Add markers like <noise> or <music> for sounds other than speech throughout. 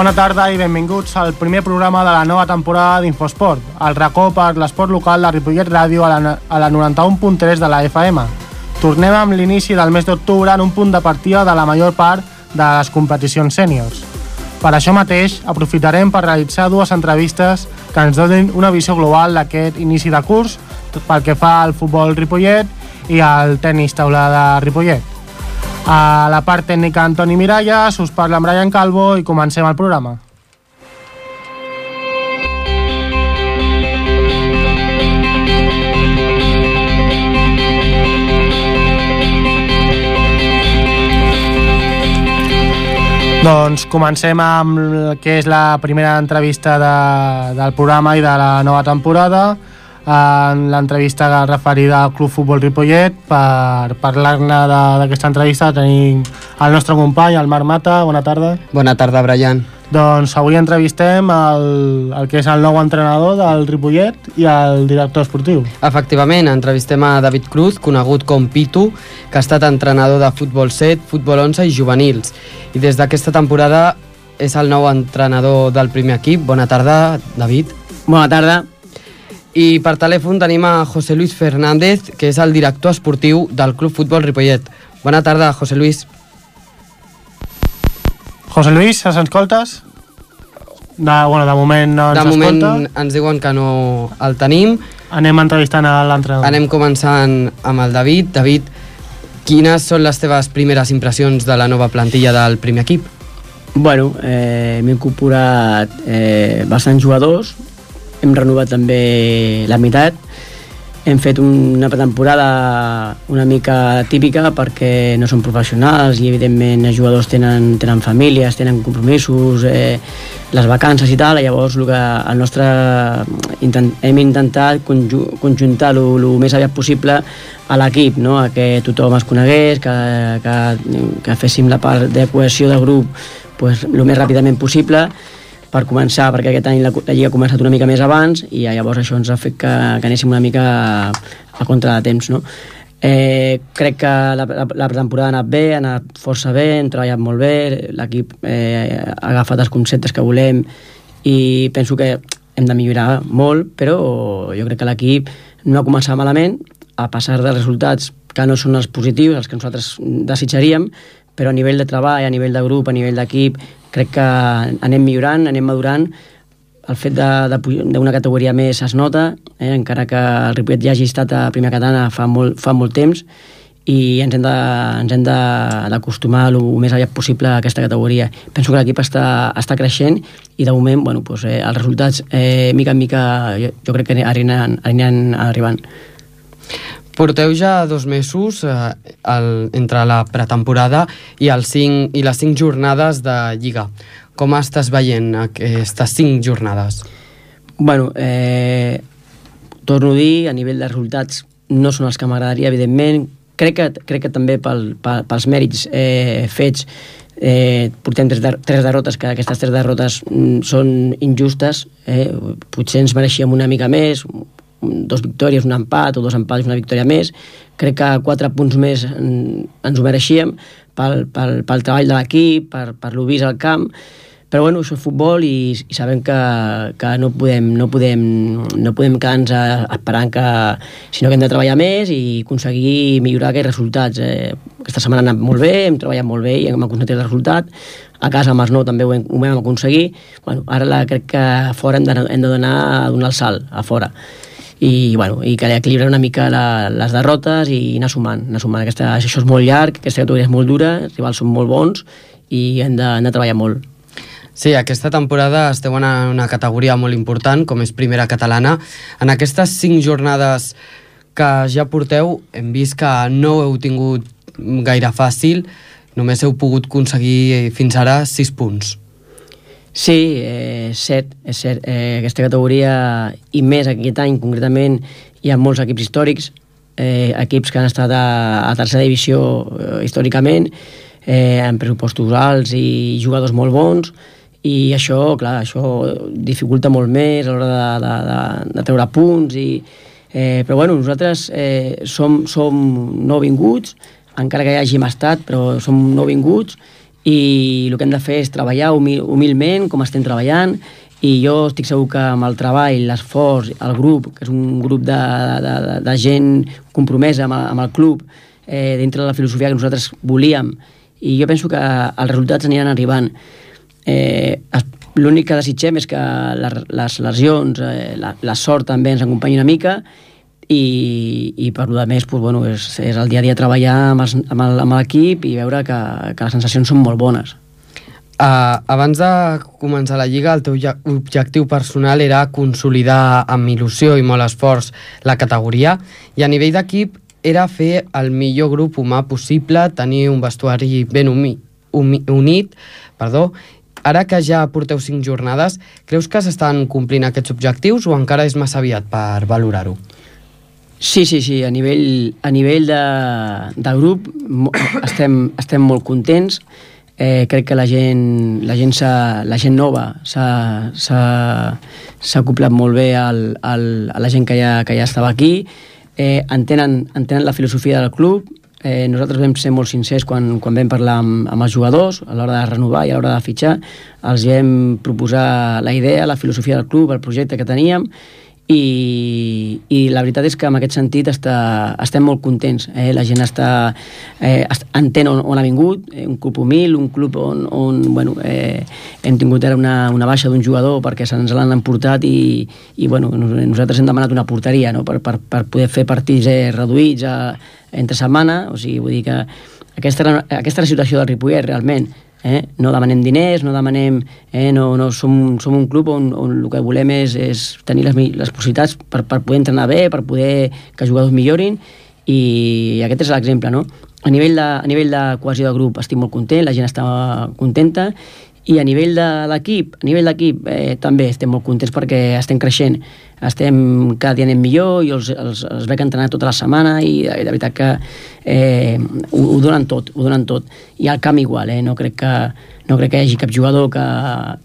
Bona tarda i benvinguts al primer programa de la nova temporada d'Infosport, el racó per l'esport local de Ripollet Ràdio a la, a la 91.3 de la FM. Tornem amb l'inici del mes d'octubre en un punt de partida de la major part de les competicions sèniors. Per això mateix, aprofitarem per realitzar dues entrevistes que ens donin una visió global d'aquest inici de curs pel que fa al futbol Ripollet i al tennis taula de Ripollet. A la part tècnica Antoni Miralles, us parla en Brian Calvo i comencem el programa. Doncs comencem amb el que és la primera entrevista de, del programa i de la nova temporada en l'entrevista referida al Club Futbol Ripollet per parlar-ne d'aquesta entrevista. Tenim el nostre company, el Marc Mata, bona tarda. Bona tarda, Brian. Doncs avui entrevistem el, el que és el nou entrenador del Ripollet i el director esportiu. Efectivament, entrevistem a David Cruz, conegut com Pitu que ha estat entrenador de futbol 7, futbol 11 i juvenils. I des d'aquesta temporada és el nou entrenador del primer equip. Bona tarda, David. Bona tarda i per telèfon tenim a José Luis Fernández, que és el director esportiu del Club Futbol Ripollet. Bona tarda, José Luis. José Luis, ens escoltes? De, bueno, de moment no ens de moment escolta. ens diuen que no el tenim. Anem entrevistant a l'entrenador. Anem començant amb el David. David, quines són les teves primeres impressions de la nova plantilla del primer equip? Bueno, eh, m'he incorporat eh, bastants jugadors, hem renovat també la meitat, hem fet una pretemporada una mica típica perquè no són professionals i evidentment els jugadors tenen, tenen famílies, tenen compromisos, eh, les vacances i tal, i llavors el, que el nostre intent, hem intentat conju, conjuntar el més aviat possible a l'equip, no? a que tothom es conegués, que, que, que féssim la part de cohesió del grup pues, el més ràpidament possible per començar, perquè aquest any la, la Lliga ha començat una mica més abans i llavors això ens ha fet que, que anéssim una mica a, a contra de temps, no? Eh, crec que la, la, la temporada ha anat bé, ha anat força bé, hem treballat molt bé, l'equip eh, ha agafat els conceptes que volem i penso que hem de millorar molt, però jo crec que l'equip no ha començat malament, a passar dels resultats que no són els positius, els que nosaltres desitjaríem, però a nivell de treball, a nivell de grup, a nivell d'equip, crec que anem millorant, anem madurant, el fet d'una categoria més es nota, eh, encara que el Ripollet ja hagi estat a primera catalana fa molt, fa molt temps, i ens hem d'acostumar el més aviat possible a aquesta categoria. Penso que l'equip està, està creixent i de moment bueno, doncs, eh, els resultats eh, mica en mica jo, jo crec que aniran, aniran arribant. Porteu ja dos mesos eh, el, entre la pretemporada i, el cinc, i les cinc jornades de Lliga. Com estàs veient aquestes cinc jornades? Bueno, eh, torno a dir, a nivell de resultats no són els que m'agradaria, evidentment. Crec que, crec que també pel, pel, pels mèrits eh, fets eh, portem tres, tres derrotes, que aquestes tres derrotes mm, són injustes. Eh, potser ens mereixíem una mica més, dos victòries, un empat, o dos empats, una victòria més. Crec que quatre punts més ens ho mereixíem pel, pel, pel treball de l'equip, per, per l'obís al camp, però bueno, això és futbol i, i sabem que, que no podem, no podem, no podem quedar-nos esperant que, sinó que hem de treballar més i aconseguir millorar aquests resultats. Eh, aquesta setmana ha anat molt bé, hem treballat molt bé i hem aconseguit el resultat. A casa amb els nou també ho hem, ho vam aconseguir. Bueno, ara la, crec que fora hem de, hem de donar, donar el salt, a fora i, bueno, i que equilibrar una mica la, les derrotes i anar sumant, anar sumant. Aquesta, això és molt llarg, aquesta categoria és molt dura, els rivals són molt bons i hem de, hem de treballar molt. Sí, aquesta temporada esteu en una categoria molt important, com és primera catalana. En aquestes cinc jornades que ja porteu, hem vist que no heu tingut gaire fàcil, només heu pogut aconseguir fins ara sis punts. Sí, eh, cert, és cert. Eh, aquesta categoria, i més aquest any concretament, hi ha molts equips històrics, eh, equips que han estat a, a tercera divisió eh, històricament, eh, amb pressupostos alts i jugadors molt bons, i això, clar, això dificulta molt més a l'hora de, de, de, de treure punts, i, eh, però bueno, nosaltres eh, som, som no vinguts, encara que hi hàgim estat, però som no vinguts, i el que hem de fer és treballar humil, humilment, com estem treballant, i jo estic segur que amb el treball, l'esforç, el grup, que és un grup de, de, de, de gent compromesa amb, amb el club, eh, dintre de la filosofia que nosaltres volíem, i jo penso que els resultats aniran arribant. Eh, L'únic que desitgem és que les, les lesions, eh, la, la sort també ens acompanyi una mica i, i per lo més pues, bueno, és, és el dia a dia treballar amb l'equip i veure que, que les sensacions són molt bones. Uh, abans de començar la Lliga, el teu objectiu personal era consolidar amb il·lusió i molt esforç la categoria i a nivell d'equip era fer el millor grup humà possible, tenir un vestuari ben umi, umi, unit, perdó, ara que ja porteu cinc jornades, creus que s'estan complint aquests objectius o encara és massa aviat per valorar-ho? Sí, sí, sí, a nivell, a nivell de, de grup estem, estem molt contents, eh, crec que la gent, la gent, la gent nova s'ha acoplat molt bé al, al, a la gent que ja, que ja estava aquí, eh, entenen, entenen la filosofia del club, eh, nosaltres vam ser molt sincers quan, quan vam parlar amb, amb els jugadors a l'hora de renovar i a l'hora de fitxar. Els vam proposar la idea, la filosofia del club, el projecte que teníem i, i la veritat és que en aquest sentit està, estem molt contents. Eh? La gent està, eh, entén on, on ha vingut, eh, un club humil, un club on, on bueno, eh, hem tingut ara una, una baixa d'un jugador perquè se'ns l'han emportat i, i bueno, nosaltres hem demanat una porteria no? per, per, per poder fer partits eh, reduïts a, entre setmana, o sigui, vull dir que aquesta, aquesta és la situació del Ripollet realment Eh? No demanem diners, no demanem... Eh? No, no, som, som un club on, on el que volem és, és tenir les, les possibilitats per, per poder entrenar bé, per poder que els jugadors millorin i aquest és l'exemple, no? A nivell, de, a nivell de cohesió de grup estic molt content, la gent està contenta i a nivell de l'equip, a nivell d'equip eh, també estem molt contents perquè estem creixent estem cada dia anem millor i els, els, els veig entrenar tota la setmana i de, de veritat que eh, ho, ho donen tot, ho donen tot i al camp igual, eh? no crec que no crec que hi hagi cap jugador que,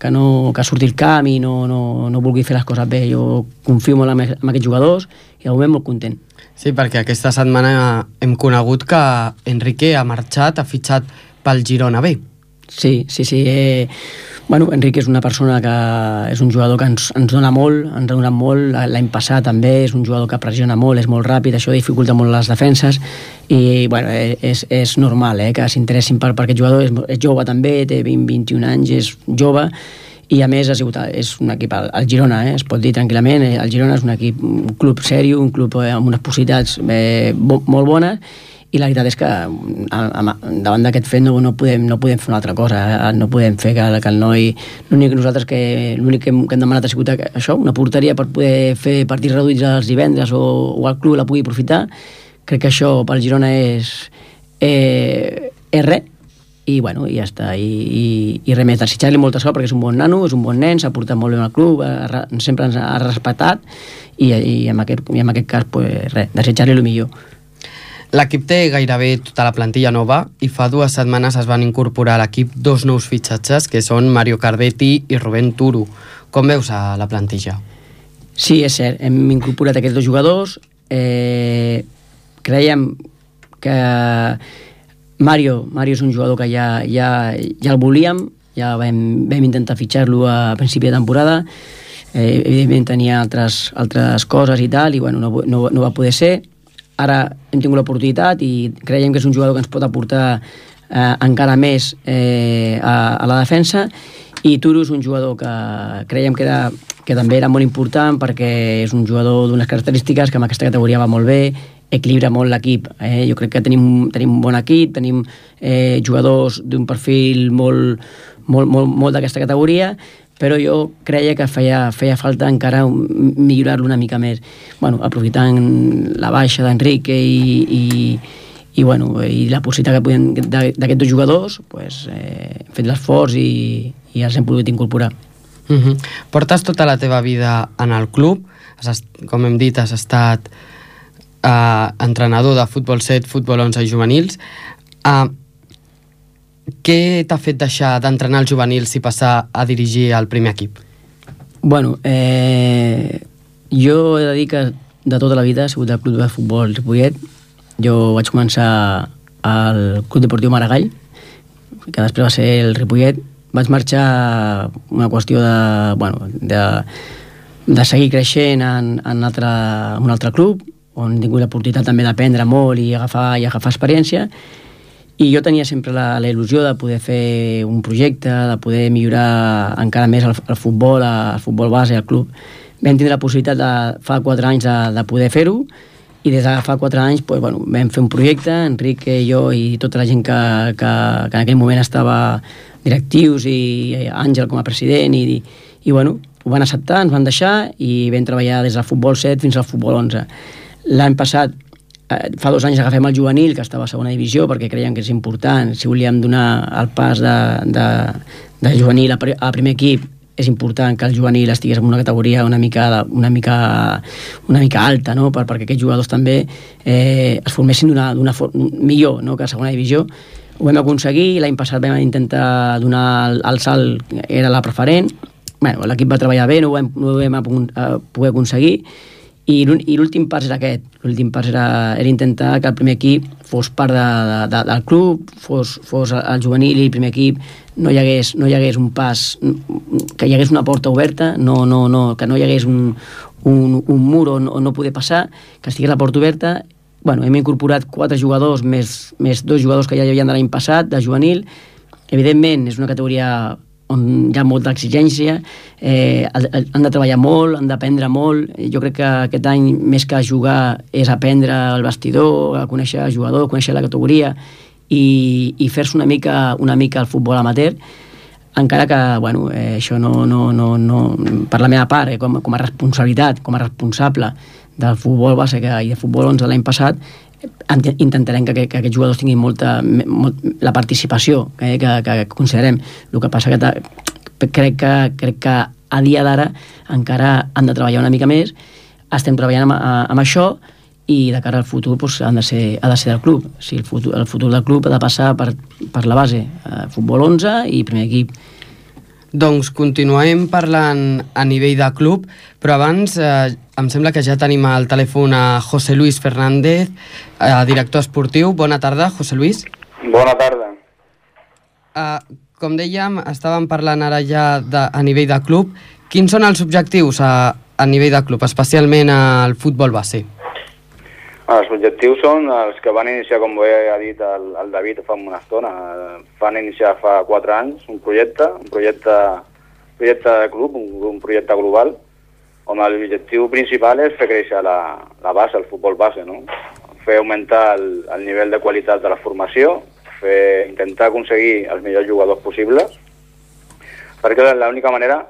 que, no, que surti al camp i no, no, no vulgui fer les coses bé jo confio molt en, en aquests jugadors i de moment molt content Sí, perquè aquesta setmana hem conegut que Enrique ha marxat, ha fitxat pel Girona B. Sí, sí, sí. Eh, Bueno, Enric és una persona que és un jugador que ens, ens dona molt, ens ha donat molt, l'any passat també, és un jugador que pressiona molt, és molt ràpid, això dificulta molt les defenses i bueno, eh, és, és normal eh, que s'interessin per, per aquest jugador, és, és jove també, té 20-21 anys, és jove i a més ha sigut, és un equip, el, el Girona, eh, es pot dir tranquil·lament, eh, el Girona és un equip, un club sèrio, un club eh, amb unes possibilitats eh, bo, molt bones i la veritat és que davant d'aquest fet no, no, podem, no podem fer una altra cosa, eh? no podem fer que, que el noi, l'únic que nosaltres que l'únic que, hem, que hem demanat ha sigut això, una porteria per poder fer partits reduïts els divendres o, o el club la pugui aprofitar, crec que això pel Girona és, eh, és res, i bueno, i ja està. I, i, i res més, desitjar-li molta sort perquè és un bon nano, és un bon nen, s'ha portat molt bé al club ha, sempre ens ha respectat i, i, en, aquest, i en aquest cas pues, res, desitjar-li el millor L'equip té gairebé tota la plantilla nova i fa dues setmanes es van incorporar a l'equip dos nous fitxatges que són Mario Cardetti i Rubén Turo. Com veus a la plantilla? Sí, és cert. Hem incorporat aquests dos jugadors. Eh, creiem que Mario, Mario és un jugador que ja, ja, ja el volíem, ja vam, vam intentar fitxar-lo a principi de temporada, eh, evidentment tenia altres, altres coses i tal, i bueno, no, no, no va poder ser, ara hem tingut l'oportunitat i creiem que és un jugador que ens pot aportar eh, encara més eh, a, a la defensa i Turo és un jugador que creiem que, era, que també era molt important perquè és un jugador d'unes característiques que en aquesta categoria va molt bé, equilibra molt l'equip. Eh? Jo crec que tenim, tenim un bon equip, tenim eh, jugadors d'un perfil molt, molt, molt, molt d'aquesta categoria però jo creia que feia, feia falta encara millorar-lo una mica més. Bueno, aprofitant la baixa d'Enrique i, i, i, bueno, i la possibilitat que podien d'aquests dos jugadors pues, eh, hem fet l'esforç i, i els hem pogut incorporar. Uh -huh. Portes tota la teva vida en el club. Has, com hem dit has estat eh, entrenador de futbol 7, futbol 11 i juvenils. Eh, què t'ha fet deixar d'entrenar els juvenils i passar a dirigir el primer equip? Bueno, eh, jo he de dir que de tota la vida he sigut del club de futbol Ripollet. Jo vaig començar al Club Deportiu Maragall, que després va ser el Ripollet, vaig marxar una qüestió de, bueno, de, de seguir creixent en, en altre, un altre club, on he tingut l'oportunitat també d'aprendre molt i agafar, i agafar experiència, i jo tenia sempre la, la il·lusió de poder fer un projecte, de poder millorar encara més el, el futbol, el futbol base, el club. Vam tindre la possibilitat de, fa 4 anys de, de poder fer-ho, i des de fa 4 anys pues, bueno, vam fer un projecte, Enric, jo i tota la gent que, que, que en aquell moment estava directius i Àngel com a president i, i, bueno, ho van acceptar, ens van deixar i vam treballar des del futbol 7 fins al futbol 11. L'any passat fa dos anys agafem el juvenil, que estava a segona divisió, perquè creiem que és important, si volíem donar el pas de, de, de juvenil a, a primer equip, és important que el juvenil estigués en una categoria una mica, una mica, una mica alta, no? per, perquè aquests jugadors també eh, es formessin d'una forma millor no? que a segona divisió ho vam aconseguir, l'any passat vam intentar donar el, el salt, era la preferent, bueno, l'equip va treballar bé, no ho vam, no ho vam eh, poder aconseguir, i l'últim pas era aquest, l'últim pas era, era intentar que el primer equip fos part de, de, de, del club, fos, fos el juvenil i el primer equip, no hi hagués, no hi hagués un pas, que hi hagués una porta oberta, no, no, no, que no hi hagués un, un, un mur on, on no poder passar, que estigués la porta oberta bueno, hem incorporat quatre jugadors més, més dos jugadors que ja hi havia de l'any passat, de juvenil. Evidentment, és una categoria on hi ha molta exigència, eh, han de treballar molt, han d'aprendre molt. Jo crec que aquest any, més que jugar, és aprendre el vestidor, a conèixer el jugador, conèixer la categoria i, i fer-se una mica, una mica el futbol amateur encara que bueno, eh, això no, no, no, no, per la meva part, eh, com, com a responsabilitat, com a responsable del futbol base que, i de futbol 11 l'any passat intentarem que, que, que aquests jugadors tinguin molta, molt, la participació que, que, que considerem. El que passa que crec que, crec que a dia d'ara encara han de treballar una mica més, estem treballant amb, amb això i de cara al futur doncs, han de ser, ha de ser del club. O sigui, el, futur, el futur del club ha de passar per, per la base, eh, futbol 11 i primer equip doncs continuem parlant a nivell de club, però abans eh, em sembla que ja tenim al telèfon a José Luis Fernández, eh, director esportiu. Bona tarda, José Luis. Bona tarda. Eh, com dèiem, estàvem parlant ara ja de, a nivell de club. Quins són els objectius a, a nivell de club, especialment al futbol base? Els objectius són els que van iniciar, com bé ha dit el, el David fa una estona, van iniciar fa quatre anys un projecte, un projecte, projecte de club, un, un projecte global, on l'objectiu principal és fer créixer la, la base, el futbol base, no? fer augmentar el, el nivell de qualitat de la formació, fer, intentar aconseguir els millors jugadors possibles, perquè l'única manera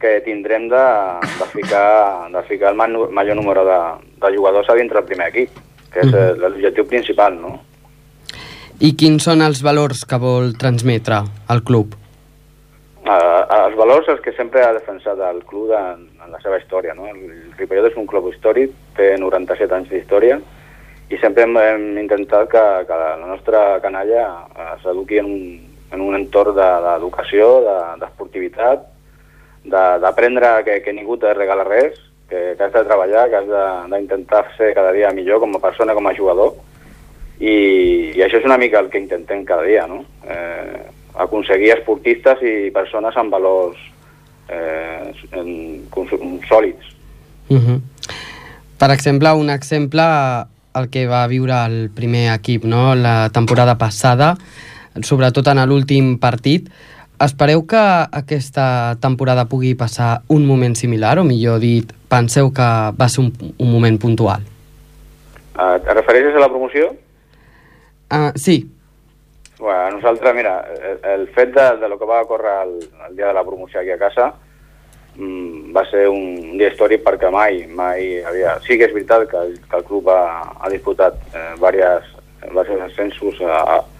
que tindrem de, de, ficar, de ficar el major número de, de jugadors a dintre del primer equip, que és mm. l'objectiu principal, no? I quins són els valors que vol transmetre al club? Uh, els valors els que sempre ha defensat el club en, en la seva història. No? El Ripollet és un club històric, té 97 anys d'història, i sempre hem, hem intentat que, que la nostra canalla uh, s'eduqui en, un, en un entorn d'educació, de, d'esportivitat, de, d'aprendre que, que ningú te regala res, que, que has de treballar, que has d'intentar ser cada dia millor com a persona, com a jugador, i, i això és una mica el que intentem cada dia, no? Eh, aconseguir esportistes i persones amb valors eh, en, en, sòlids. Uh -huh. Per exemple, un exemple el que va viure el primer equip no? la temporada passada, sobretot en l'últim partit, Espereu que aquesta temporada pugui passar un moment similar, o millor dit, penseu que va ser un, un moment puntual? Uh, et refereixes a la promoció? Uh, sí. Bueno, nosaltres, mira, el, el fet de, de lo que va córrer el, el dia de la promoció aquí a casa mm, va ser un dia històric perquè mai, mai havia... Sí que és veritat que el, que el club ha, ha disputat eh, diversos, diversos ascensos a, a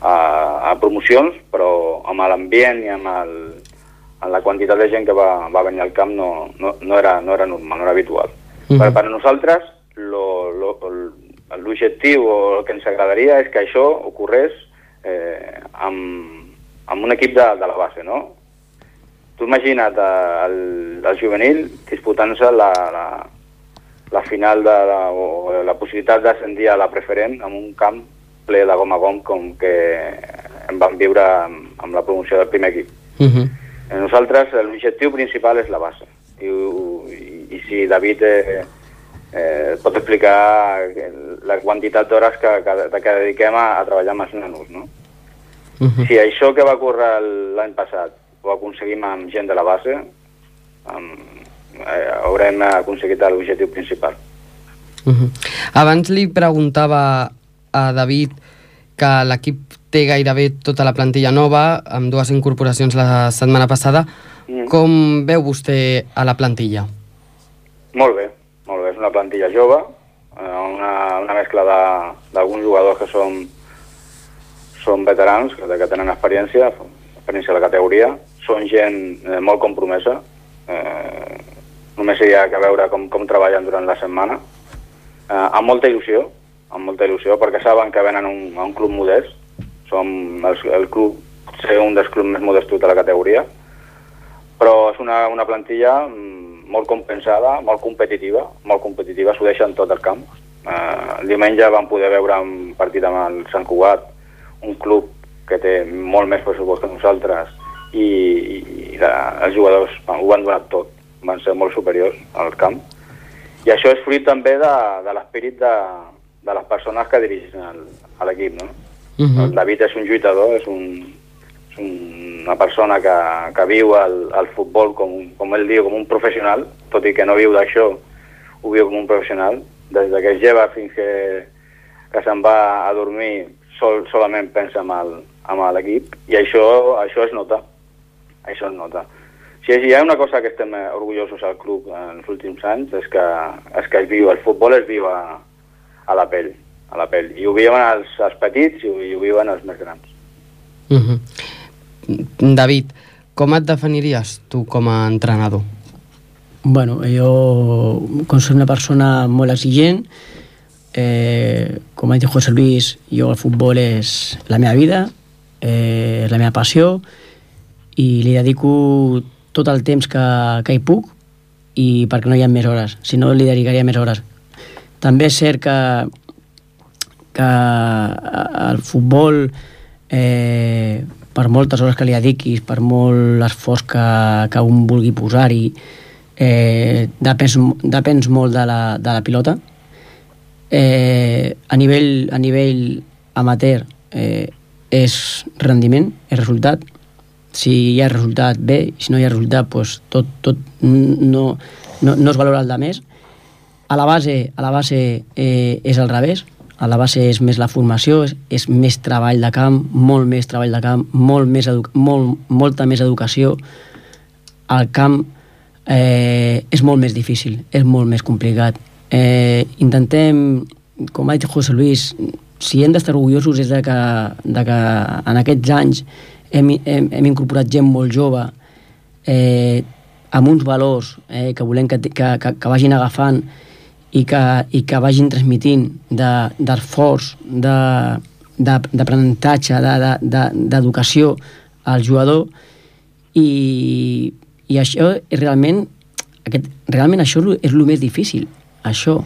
a, a promocions, però amb l'ambient i amb, el, amb la quantitat de gent que va, va venir al camp no, no, no, era, no era normal, no era habitual. Uh -huh. per, per a nosaltres, l'objectiu o el que ens agradaria és que això ocorrés eh, amb, amb un equip de, de la base, no? Tu imagina't eh, el, el juvenil disputant-se la, la, la final de la, o la possibilitat d'ascendir a la preferent amb un camp ple de gom a gom com que em van viure amb, amb la promoció del primer equip. Uh -huh. Eh, Nosaltres, l'objectiu principal és la base. I, i, i si David eh, eh, pot explicar la quantitat d'hores que, que, que dediquem a, a treballar amb els nanos, no? Uh -huh. Si això que va córrer l'any passat ho aconseguim amb gent de la base, amb, eh, haurem aconseguit l'objectiu principal. Uh -huh. Abans li preguntava a David que l'equip té gairebé tota la plantilla nova, amb dues incorporacions la setmana passada. Mm. Com veu vostè a la plantilla? Molt bé, molt bé. És una plantilla jove, eh, una, una mescla d'alguns jugadors que són, són veterans, que, que tenen experiència, experiència de la categoria, són gent eh, molt compromesa, eh, només hi ha que veure com, com treballen durant la setmana, eh, amb molta il·lusió, amb molta il·lusió, perquè saben que venen un, a un club modest, som el, el club, ser un dels clubs més modestos de la categoria, però és una, una plantilla mm, molt compensada, molt competitiva, molt competitiva, s'ho deixen tot el camp. Eh, diumenge vam poder veure un partit amb el Sant Cugat, un club que té molt més pressupost que nosaltres i, i, i la, els jugadors ho van donar tot, van ser molt superiors al camp. I això és fruit també de, de l'esperit de, de les persones que dirigeixen l'equip, no? Uh -huh. El David és un lluitador, és, un, és una persona que, que viu el, el futbol, com, com ell diu, com un professional, tot i que no viu d'això, ho viu com un professional. Des de que es lleva fins que, que se'n va a dormir, sol, solament pensa en l'equip, i això, això es nota. Això es nota. Si hi ha una cosa que estem orgullosos al club en els últims anys és que, és que es viu, el futbol es viu a, a la pell, a la pell. I ho viuen els, els petits i ho, i ho viuen els més grans. Uh -huh. David, com et definiries tu com a entrenador? Bueno, jo, com soc una persona molt exigent, eh, com ha dit José Luis, jo el futbol és la meva vida, eh, és la meva passió, i li dedico tot el temps que, que hi puc, i perquè no hi ha més hores, si no li dedicaria més hores. També és cert que, que el futbol, eh, per moltes hores que li dediquis, per molt esforç que, que un vulgui posar-hi, eh, depens, depens molt de la, de la pilota. Eh, a, nivell, a nivell amateur eh, és rendiment, és resultat. Si hi ha resultat, bé, si no hi ha resultat, doncs tot, tot no, no, no es valora el de més. A la base, a la base eh, és al revés, a la base és més la formació, és, és més treball de camp, molt més treball de camp, molt més molt, molta més educació. Al camp eh, és molt més difícil, és molt més complicat. Eh, intentem, com ha dit José Luis, si hem d'estar orgullosos és de que, de que en aquests anys hem, hem, hem incorporat gent molt jove eh, amb uns valors eh, que volem que, que, que, que vagin agafant i que, i que vagin transmitint d'esforç, de, de, d'aprenentatge, d'educació de, de, d'educació al jugador. I, i això és realment aquest, realment això és el més difícil això,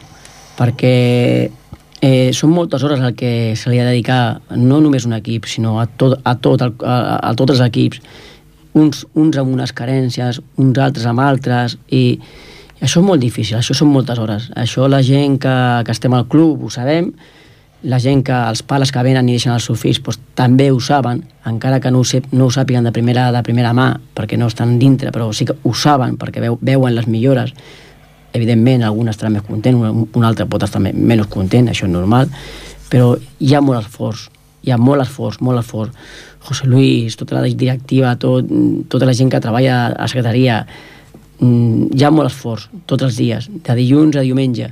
perquè eh, són moltes hores el que se li ha de dedicar no només un equip, sinó a tot, a, tot el, a, a tots els equips. Uns, uns amb unes carències uns altres amb altres i això és molt difícil, això són moltes hores. Això la gent que, que estem al club ho sabem, la gent que els pares que venen i deixen els seus fills doncs, també ho saben, encara que no ho, no ho sàpiguen de primera, de primera mà perquè no estan dintre, però sí que ho saben perquè veu, veuen les millores. Evidentment algun estarà més content un, un altre pot estar me- menys content, això és normal però hi ha molt esforç hi ha molt esforç, molt esforç. José Luis, tota la directiva tot, tota la gent que treballa a la secretaria mm, hi ha molt esforç tots els dies, de dilluns a diumenge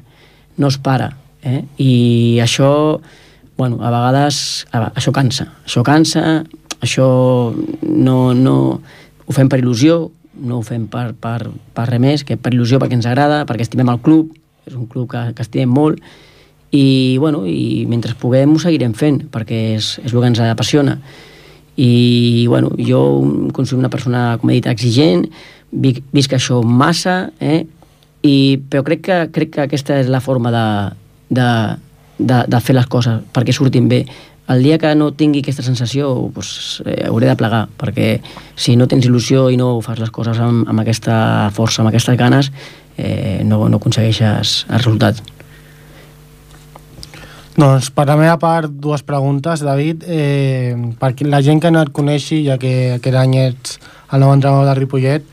no es para eh? i això bueno, a vegades a, això cansa això cansa, això no, no ho fem per il·lusió no ho fem per, per, per res més que per il·lusió, perquè ens agrada, perquè estimem el club és un club que, que estimem molt i, bueno, i mentre puguem ho seguirem fent perquè és, és el que ens apassiona i bueno, jo considero una persona, com he dit, exigent vi- visc això massa eh? I, però crec que, crec que aquesta és la forma de, de, de, de fer les coses perquè surtin bé el dia que no tingui aquesta sensació pues, eh, hauré de plegar, perquè si no tens il·lusió i no fas les coses amb, amb aquesta força, amb aquestes ganes, eh, no, no aconsegueixes el resultat. Doncs per la meva part, dues preguntes, David. Eh, per la gent que no et coneixi, ja que aquest any ets el nou entrenador de Ripollet,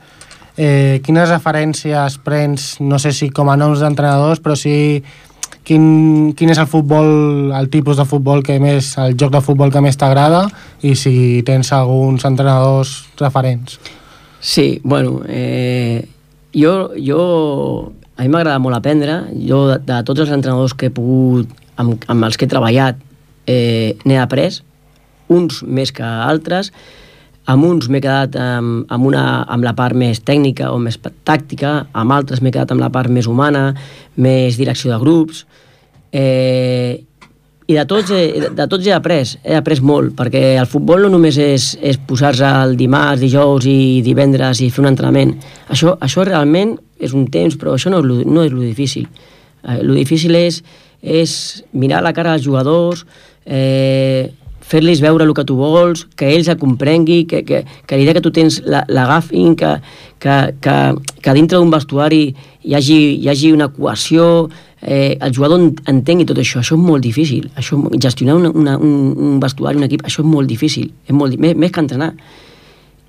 eh, quines referències prens, no sé si com a noms d'entrenadors, però sí quin, quin és el futbol, el tipus de futbol que més, el joc de futbol que més t'agrada i si tens alguns entrenadors referents. Sí, bueno, eh, jo, jo, a mi m'agrada molt aprendre. Jo, de, de tots els entrenadors que he pogut, amb, amb els que he treballat, eh, n'he après, uns més que altres. Amb uns m'he quedat amb, amb, una, amb la part més tècnica o més tàctica, amb altres m'he quedat amb la part més humana, més direcció de grups. Eh, i de tots, he, de tots he après, he après molt, perquè el futbol no només és, és posar-se el dimarts, dijous i divendres i fer un entrenament. Això, això realment és un temps, però això no és lo, no és lo difícil. Eh, lo difícil és, és mirar la cara als jugadors, eh, fer-los veure el que tu vols, que ells el comprengui, que, que, que l'idea que tu tens l'agafin, que, que, que, que dintre d'un vestuari hi hagi, hi hagi una cohesió, eh, el jugador entengui tot això, això és molt difícil. Això, gestionar una, una, un, un vestuari, un equip, això és molt difícil, és molt, més, més que entrenar.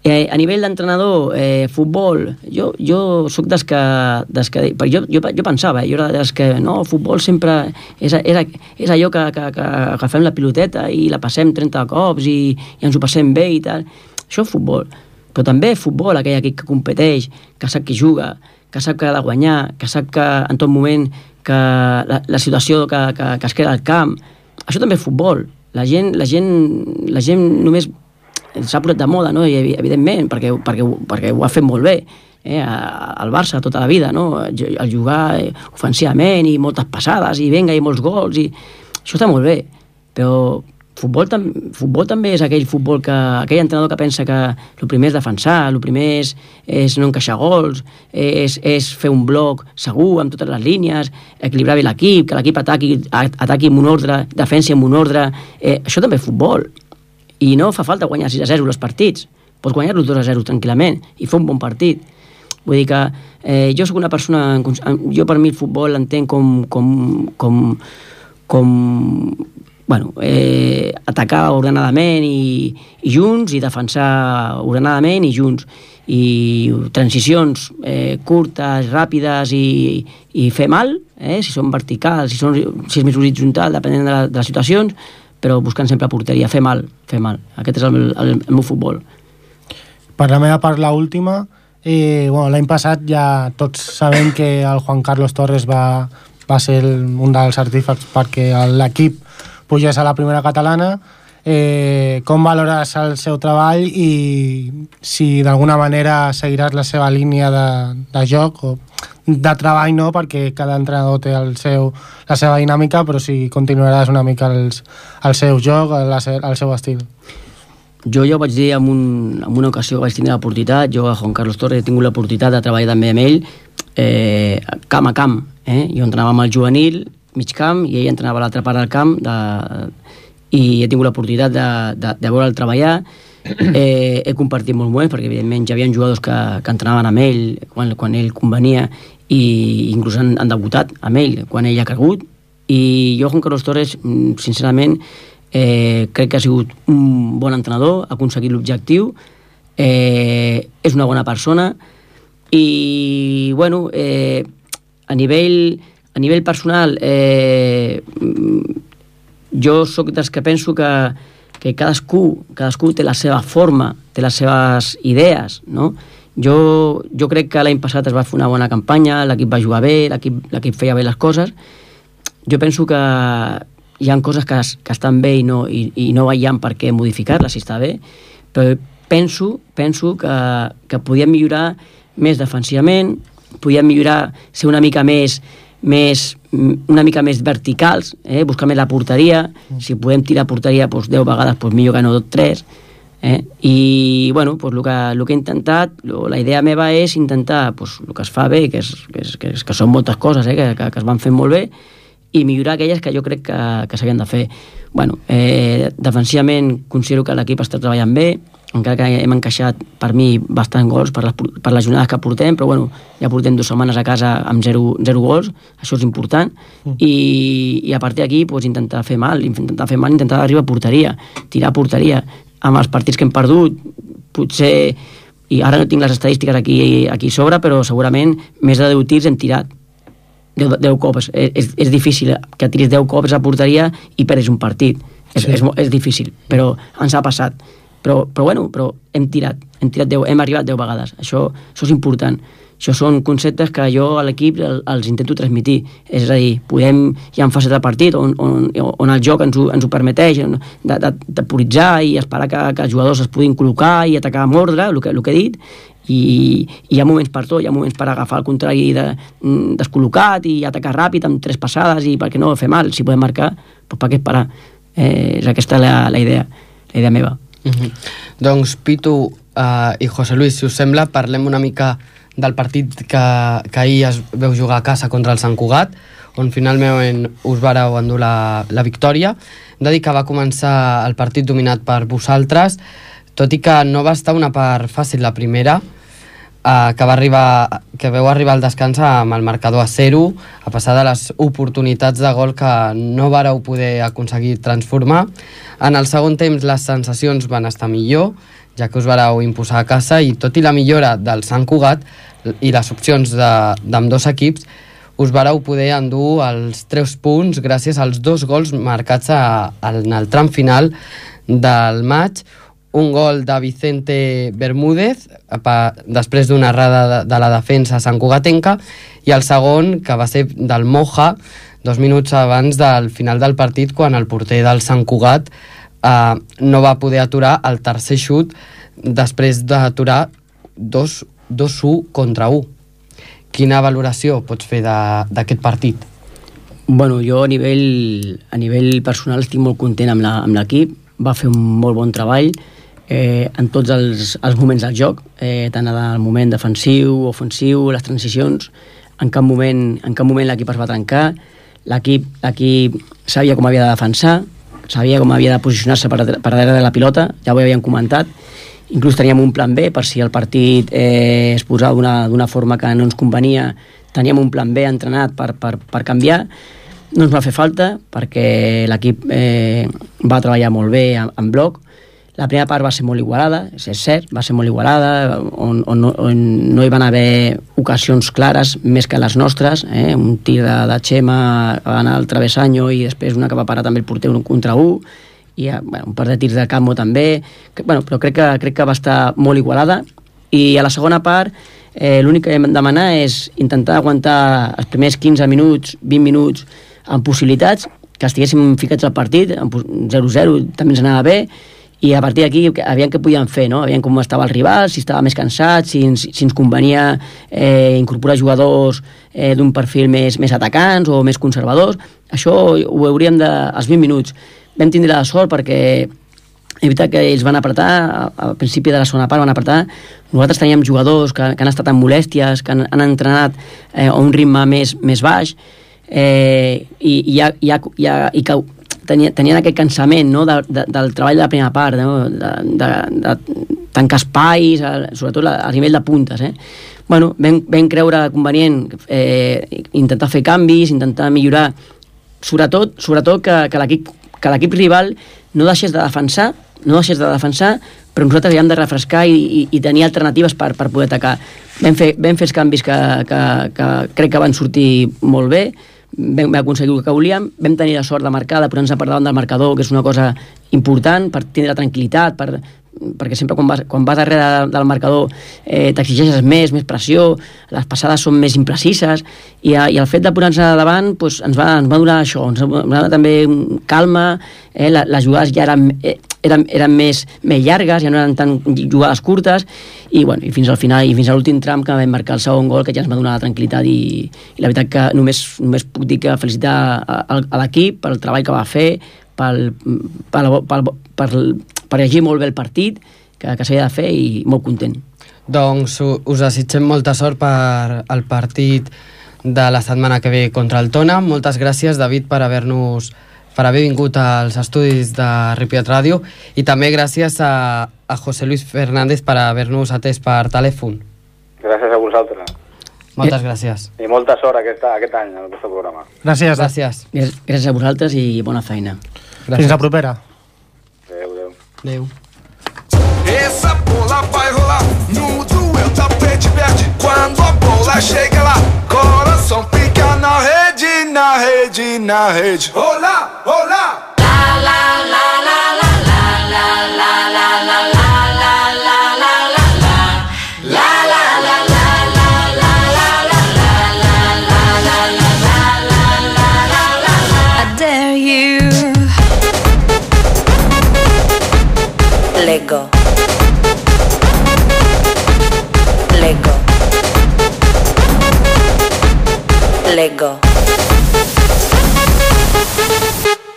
Eh, a nivell d'entrenador, eh, futbol, jo, jo sóc des que... Des que jo, jo, jo pensava, eh, jo era des que no, futbol sempre és, és, és allò que, que, que agafem la piloteta i la passem 30 cops i, i ens ho passem bé i tal. Això és futbol. Però també futbol, aquell equip que competeix, que sap qui juga, que sap que ha de guanyar, que sap que en tot moment que la, la situació que, que, que es crea al camp, això també és futbol. La gent, la gent, la gent només s'ha posat de moda, no? I, evidentment, perquè, perquè, perquè ho ha fet molt bé eh, al Barça tota la vida, no? el jugar ofensivament i moltes passades i venga i molts gols i això està molt bé, però futbol, tam futbol també és aquell futbol que aquell entrenador que pensa que el primer és defensar, el primer és, és no encaixar gols, és, és fer un bloc segur amb totes les línies, equilibrar bé l'equip, que l'equip ataqui, ataqui amb un ordre, defensi amb un ordre, eh, això també és futbol. I no fa falta guanyar 6 a 0 els partits, pots guanyar-los 2 a 0 tranquil·lament i fer un bon partit. Vull dir que eh, jo sóc una persona... Jo per mi el futbol l'entenc com, com, com, com bueno, eh, atacar ordenadament i, i junts i defensar ordenadament i junts i transicions eh, curtes, ràpides i, i fer mal, eh, si són verticals, si, són, si és més horitzontal, depenent de, la, de les situacions, però buscant sempre porteria, fer mal, fer mal. Aquest és el, el, el meu futbol. Per la meva part, l'última, eh, bueno, l'any passat ja tots sabem que el Juan Carlos Torres va, va ser el, un dels artífecs perquè l'equip puges a la primera catalana, eh, com valores el seu treball i si d'alguna manera seguiràs la seva línia de, de joc o de treball no, perquè cada entrenador té el seu, la seva dinàmica, però si continuaràs una mica els, el seu joc, el, el seu estil. Jo ja ho vaig dir en, un, en una ocasió vaig tenir l'oportunitat, jo a Juan Carlos Torres he tingut l'oportunitat de treballar també amb ell eh, camp a camp. Eh? Jo entrenava amb el juvenil, mig camp i ell entrenava l'altra part del camp de, i he tingut l'oportunitat de, de, de veure'l treballar. <clears throat> Eh, he compartit molts moments perquè evidentment ja hi havia jugadors que, que entrenaven amb ell quan, quan ell convenia i inclús han, han debutat amb ell quan ell ha cregut. I jo Juan Carlos Torres mm, sincerament eh, crec que ha sigut un bon entrenador ha aconseguit l'objectiu eh, és una bona persona i bueno eh, a nivell a nivell personal, eh, jo sóc dels que penso que, que cadascú, cadascú té la seva forma, té les seves idees, no? Jo, jo crec que l'any passat es va fer una bona campanya, l'equip va jugar bé, l'equip feia bé les coses. Jo penso que hi han coses que, que estan bé i no, i, i no veiem per què modificar-les si està bé, però penso, penso que, que podíem millorar més defensivament, podíem millorar, ser una mica més més, una mica més verticals, eh? buscar més la porteria, mm. si podem tirar porteria doncs, 10 vegades, doncs millor que no 3, eh? i bueno, doncs, el, que, el que he intentat, la idea meva és intentar doncs, el que es fa bé, que, és, que, és, que, és, que són moltes coses eh? que, que, que es van fent molt bé, i millorar aquelles que jo crec que, que s'havien de fer. Bueno, eh, defensivament considero que l'equip està treballant bé, encara que hem encaixat per mi bastant gols per les, per les jornades que portem, però bueno, ja portem dues setmanes a casa amb zero, zero gols, això és important, mm. i, i a partir d'aquí pues, intentar fer mal, intentar fer mal, intentar arribar a porteria, tirar a porteria. Amb els partits que hem perdut, potser, i ara no tinc les estadístiques aquí, aquí sobre, però segurament més de 10 tirs hem tirat. 10, 10 cops. És, és, és difícil que tiris 10 cops a porteria i perdis un partit. És, sí. és, és difícil, però ens ha passat però, però bueno, però hem tirat, hem tirat 10, hem arribat 10 vegades, això, això és important. Això són conceptes que jo a l'equip els intento transmitir. És a dir, podem, hi ha fases de partit on, on, on el joc ens ho, ens ho permeteix de, de, de puritzar i esperar que, que els jugadors es puguin col·locar i atacar amb ordre, el que, el que he dit, i, i hi ha moments per tot, hi ha moments per agafar el contrari de, mm, descol·locat i atacar ràpid amb tres passades i per què no fer mal, si podem marcar, doncs per què esperar? Eh, és aquesta la, la idea, la idea meva. -hmm. Doncs Pitu uh, i José Luis, si us sembla, parlem una mica del partit que, que ahir es veu jugar a casa contra el Sant Cugat, on finalment us vareu endur la, la victòria. Hem de dir que va començar el partit dominat per vosaltres, tot i que no va estar una part fàcil la primera, eh, que, va arribar, que veu arribar al descans amb el marcador a 0, a passar de les oportunitats de gol que no vareu poder aconseguir transformar. En el segon temps les sensacions van estar millor, ja que us vareu imposar a casa i tot i la millora del Sant Cugat i les opcions d'amb dos equips, us vareu poder endur els 3 punts gràcies als dos gols marcats a, a, en el tram final del maig, un gol de Vicente Bermúdez pa, després d'una errada de, de la defensa Sant Cugatenca i el segon que va ser del Moja dos minuts abans del final del partit quan el porter del Sant Cugat eh, no va poder aturar el tercer xut després d'aturar 2-1 contra 1 quina valoració pots fer d'aquest partit? Bueno, jo a nivell, a nivell personal estic molt content amb l'equip, va fer un molt bon treball, eh, en tots els, els moments del joc, eh, tant en el moment defensiu, ofensiu, les transicions, en cap moment, en cap moment l'equip es va trencar, l'equip sabia com havia de defensar, sabia com havia de posicionar-se per, per darrere de la pilota, ja ho havíem comentat, inclús teníem un plan B per si el partit eh, es posava d'una forma que no ens convenia, teníem un plan B entrenat per, per, per canviar, no ens va fer falta perquè l'equip eh, va treballar molt bé en, en bloc, la primera part va ser molt igualada, és cert, va ser molt igualada, on, on, on no hi van haver ocasions clares més que les nostres, eh? un tir de, de Xema va anar al travessanyo i després una que va parar també el porter un contra un, i bueno, un par de tirs de Campo també, que, bueno, però crec que, crec que va estar molt igualada, i a la segona part eh, l'únic que hem de demanar és intentar aguantar els primers 15 minuts, 20 minuts amb possibilitats, que estiguéssim ficats al partit, 0-0 també ens anava bé, i a partir d'aquí aviam què podíem fer, no? aviam com estava el rival, si estava més cansat, si ens, si ens convenia eh, incorporar jugadors eh, d'un perfil més, més atacants o més conservadors, això ho hauríem de... als 20 minuts. Vam tindre la sort perquè veritat que ells van apretar, al principi de la segona part van apretar, nosaltres teníem jugadors que, que han estat amb molèsties, que han, han entrenat eh, a un ritme més, més baix, eh, i, i, ha, i, ha, i, ha, i que tenien, tenien aquest cansament no? de, de, del treball de la primera part, no? de, de, de tancar espais, sobretot a, a nivell de puntes. Eh? Bueno, vam, vam creure convenient eh, intentar fer canvis, intentar millorar, sobretot, sobretot que, que l'equip que l'equip rival no deixés de defensar, no deixés de defensar, però nosaltres havíem de refrescar i, i, i tenir alternatives per, per poder atacar. Vam fer, vam fer els canvis que, que, que crec que van sortir molt bé, vam aconseguir el que volíem, vam tenir la sort de marcar, de posar-nos per davant del marcador, que és una cosa important per tindre tranquil·litat, per, perquè sempre quan vas, quan vas darrere del marcador eh, t'exigeixes més, més pressió, les passades són més imprecises, i, i el fet de posar-nos davant pues, ens, va, ens va donar això, ens va donar també calma, eh, les, les jugades ja eren, eh, eren, eren més, més llargues, ja no eren tan jugades curtes, i, bueno, i fins al final, i fins a l'últim tram que vam marcar el segon gol, que ja ens va donar la tranquil·litat, i, i la veritat que només, només puc dir que felicitar a, a, a l'equip pel treball que va fer, pel, pel, pel, per, per llegir molt bé el partit, que, que s'havia de fer, i molt content. Doncs us desitgem molta sort per al partit de la setmana que ve contra el Tona. Moltes gràcies, David, per haver-nos per haver vingut als estudis de Ripollet Ràdio i també gràcies a, a José Luis Fernández per haver-nos atès per telèfon. Gràcies a vosaltres. Moltes gràcies. I molta sort aquest, aquest any en vostre programa. Gràcies. Gràcies. Gràcies gràcies a vosaltres i bona feina. Fins la propera. Adéu, adéu. Adéu. Essa bola vai rolar no duelo tapete verde. Quando a bola chega lá, coração fica na rede, na rede, na rede. Rola, rola. I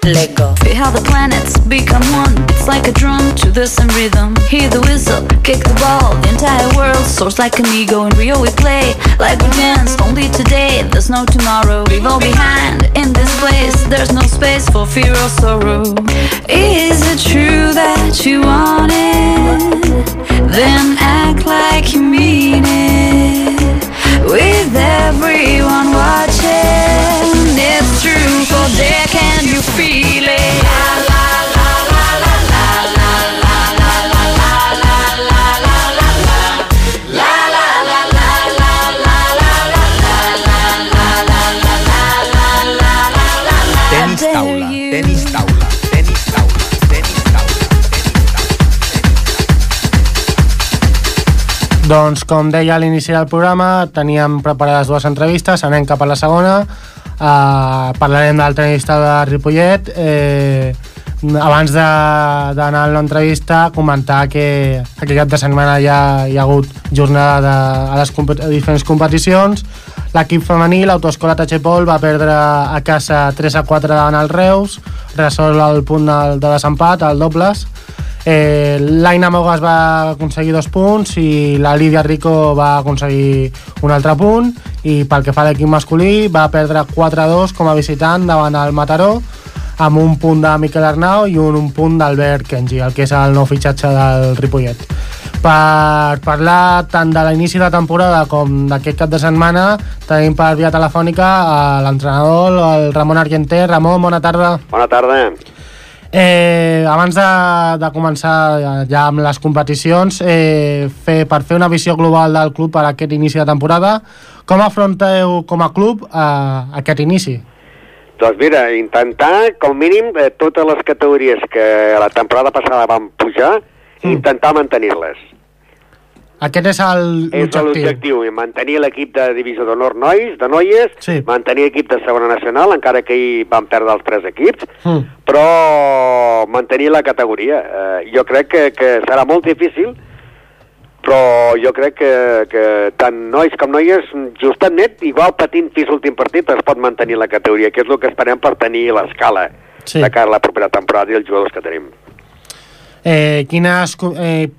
Lego. Feel how the planets become one. It's like a drum to the same rhythm. Hear the whistle, kick the ball. The entire world soars like an ego. In Rio we play like we danced only today. There's no tomorrow. Leave all behind in this place. There's no space for fear or sorrow. Is it true that you want it? Then act like you mean it. With everyone you feel it? Tenis dare taula, you. tenis taula, tenis taula, tenis taula. Doncs, com deia a l'inici del programa, teníem preparades dues entrevistes, anem cap a la segona. Uh, parlarem del tenista de Ripollet. Eh, abans de- d'anar a l'entrevista, comentar que aquest cap de setmana ja hi ha hagut jornada de, a les compet- a diferents competicions. L'equip femení, l'autoescola Tachepol, va perdre a casa 3 a 4 davant el Reus, resol el punt del- de desempat, el dobles. Eh, L'Aina Mogas va aconseguir dos punts i la Lídia Rico va aconseguir un altre punt i pel que fa a l'equip masculí va perdre 4-2 com a visitant davant el Mataró amb un punt de Miquel Arnau i un, un punt d'Albert Kenji, el que és el nou fitxatge del Ripollet. Per parlar tant de l'inici de temporada com d'aquest cap de setmana tenim per via telefònica l'entrenador, el Ramon Argenter. Ramon, bona tarda. Bona tarda. Eh, abans de, de començar ja, amb les competicions, eh, fer, per fer una visió global del club per aquest inici de temporada, com afronteu com a club eh, aquest inici? Doncs mira, intentar, com mínim, eh, totes les categories que la temporada passada van pujar, Mm. intentar mantenir-les. Aquest és el- És l'objectiu. i mantenir l'equip de divisió d'honor nois, de noies, Sí. mantenir l'equip de segona nacional, encara que hi van perdre els tres equips, Mm. però mantenir la categoria. Eh, jo crec que, que serà molt difícil, però jo crec que, que tant nois com noies, justet net, igual patint fins l'últim partit, es pot mantenir la categoria, que és el que esperem per tenir l'escala Sí. de cara a la propera temporada i els jugadors que tenim. Eh, quines, eh,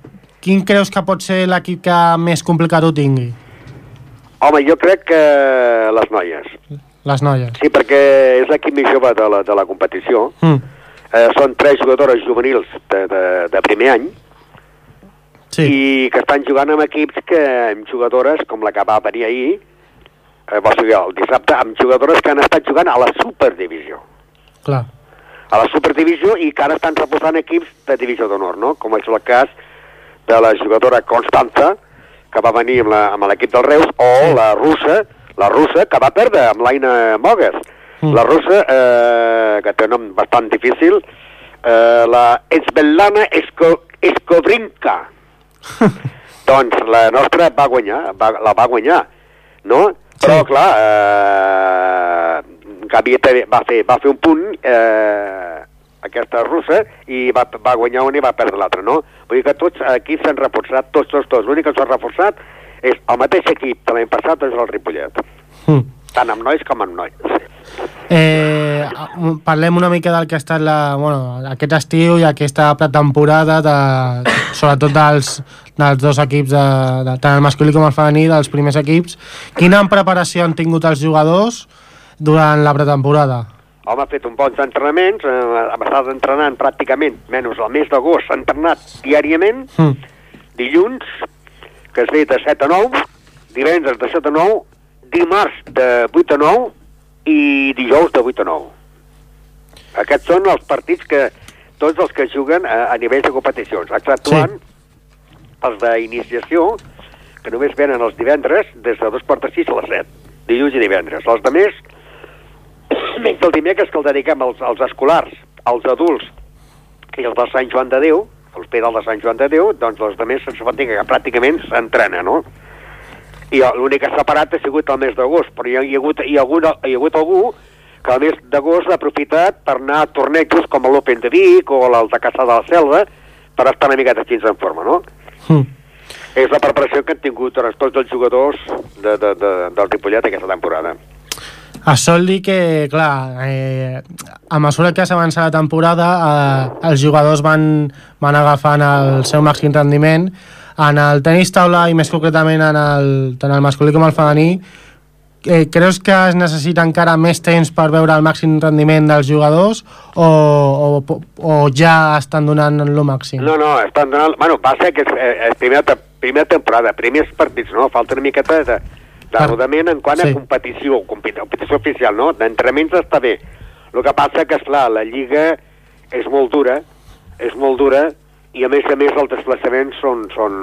quin creus que pot ser l'equip que més complicat ho tingui? Home, jo crec que les noies. Les noies. Sí, perquè és l'equip més jove de la, de la competició. Mm. Eh, són tres jugadores juvenils de, de, de primer any Sí. i que estan jugant amb equips que amb jugadores com la que va venir ahir, eh, o sigui, el dissabte, amb jugadores que han estat jugant a la superdivisió. Clar. A la superdivisió i que ara estan reposant equips de divisió d'honor, no? Com és el cas de la jugadora Constanza, que va venir amb l'equip del Reus, o Sí. la russa, la russa que va perdre amb l'Aina Mogues. Mm. La russa, eh, que té un nom bastant difícil, eh, la Esbelana Esco Escobrinka. <laughs> doncs la nostra va guanyar, va, la va guanyar, no? Però, Sí. clar, eh, Gavi també va fer, va fer un punt, eh, aquesta russa, i va, va guanyar un i va perdre l'altre, no? Vull dir que tots aquí s'han reforçat, tots, tots, tots. L'únic que s'ha reforçat és el mateix equip de l'any passat, és el Ripollet. Mm. Tant amb nois com amb nois. Eh, parlem una mica del que ha estat la, bueno, aquest estiu i aquesta pretemporada, de, sobretot dels, dels dos equips, de, de, tant el masculí com el femení, dels primers equips. Quina preparació han tingut els jugadors durant la pretemporada? Home, ha fet un bons entrenaments, eh, hem estat entrenant pràcticament, menys el mes d'agost, s'ha entrenat diàriament, Mm. dilluns, que es ve de 7 a 9, divendres de 7 a 9, dimarts de 8 a 9 i dijous de 8 a 9. Aquests són els partits que tots els que juguen a, a nivell de competicions, exceptuant sí. els d'iniciació, que només venen els divendres des de dos quarts de sis a les 7, dilluns i divendres. Els de més, menys el dimecres que el dediquem als, als escolars, als adults i els del Sant Joan de Déu, l'Hospital de Sant Joan de Déu, doncs els de més se'ns pot dir que pràcticament s'entrena, no? I l'únic que s'ha parat ha sigut el mes d'agost, però hi ha, hi, ha hagut, hi, ha hagut, hi ha hagut algú que el mes d'agost l'ha aprofitat per anar a tornejos com l'Open de Vic o el de Caçà de la Selva per estar una miqueta així en forma, no? Mm. És la preparació que han tingut tots els jugadors de, de, de, del Ripollet aquesta temporada. Això vol dir que, clar, eh, a mesura que s'avança la temporada, eh, els jugadors van, van agafant el seu màxim rendiment. En el tenis taula i més concretament en el, tant el masculí com el femení, eh, creus que es necessita encara més temps per veure el màxim rendiment dels jugadors o, o, o ja estan donant el màxim? No, no, estan donant... Bueno, passa que és, eh, és primera, te- primera temporada, primers partits, no? Falta una miqueta de, de Per- rodament en quant sí. a competició, competi- competició oficial, no? D'entrenaments està bé. El que passa que, esclar, la Lliga és molt dura, és molt dura, i a més a més els desplaçaments són, són,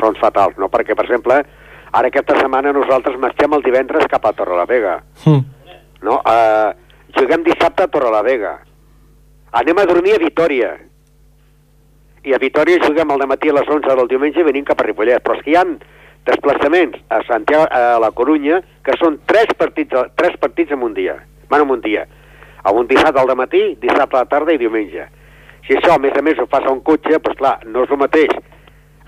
són fatals, no? Perquè, per exemple, ara aquesta setmana nosaltres marxem el divendres cap a Torrelavega, Mm. no? Uh, juguem dissabte a Torrelavega. Anem a dormir a Vitoria. I a Vitoria juguem al matí a les 11 del diumenge i venim cap a Ripollet. Però és que hi ha desplaçaments a Santiago, a la Corunya, que són tres partits, tres partits en un dia. Bueno, en un dia. A un dissabte al matí, dissabte a la tarda i diumenge. Si això, a més a més, ho fas a un cotxe, doncs clar, no és el mateix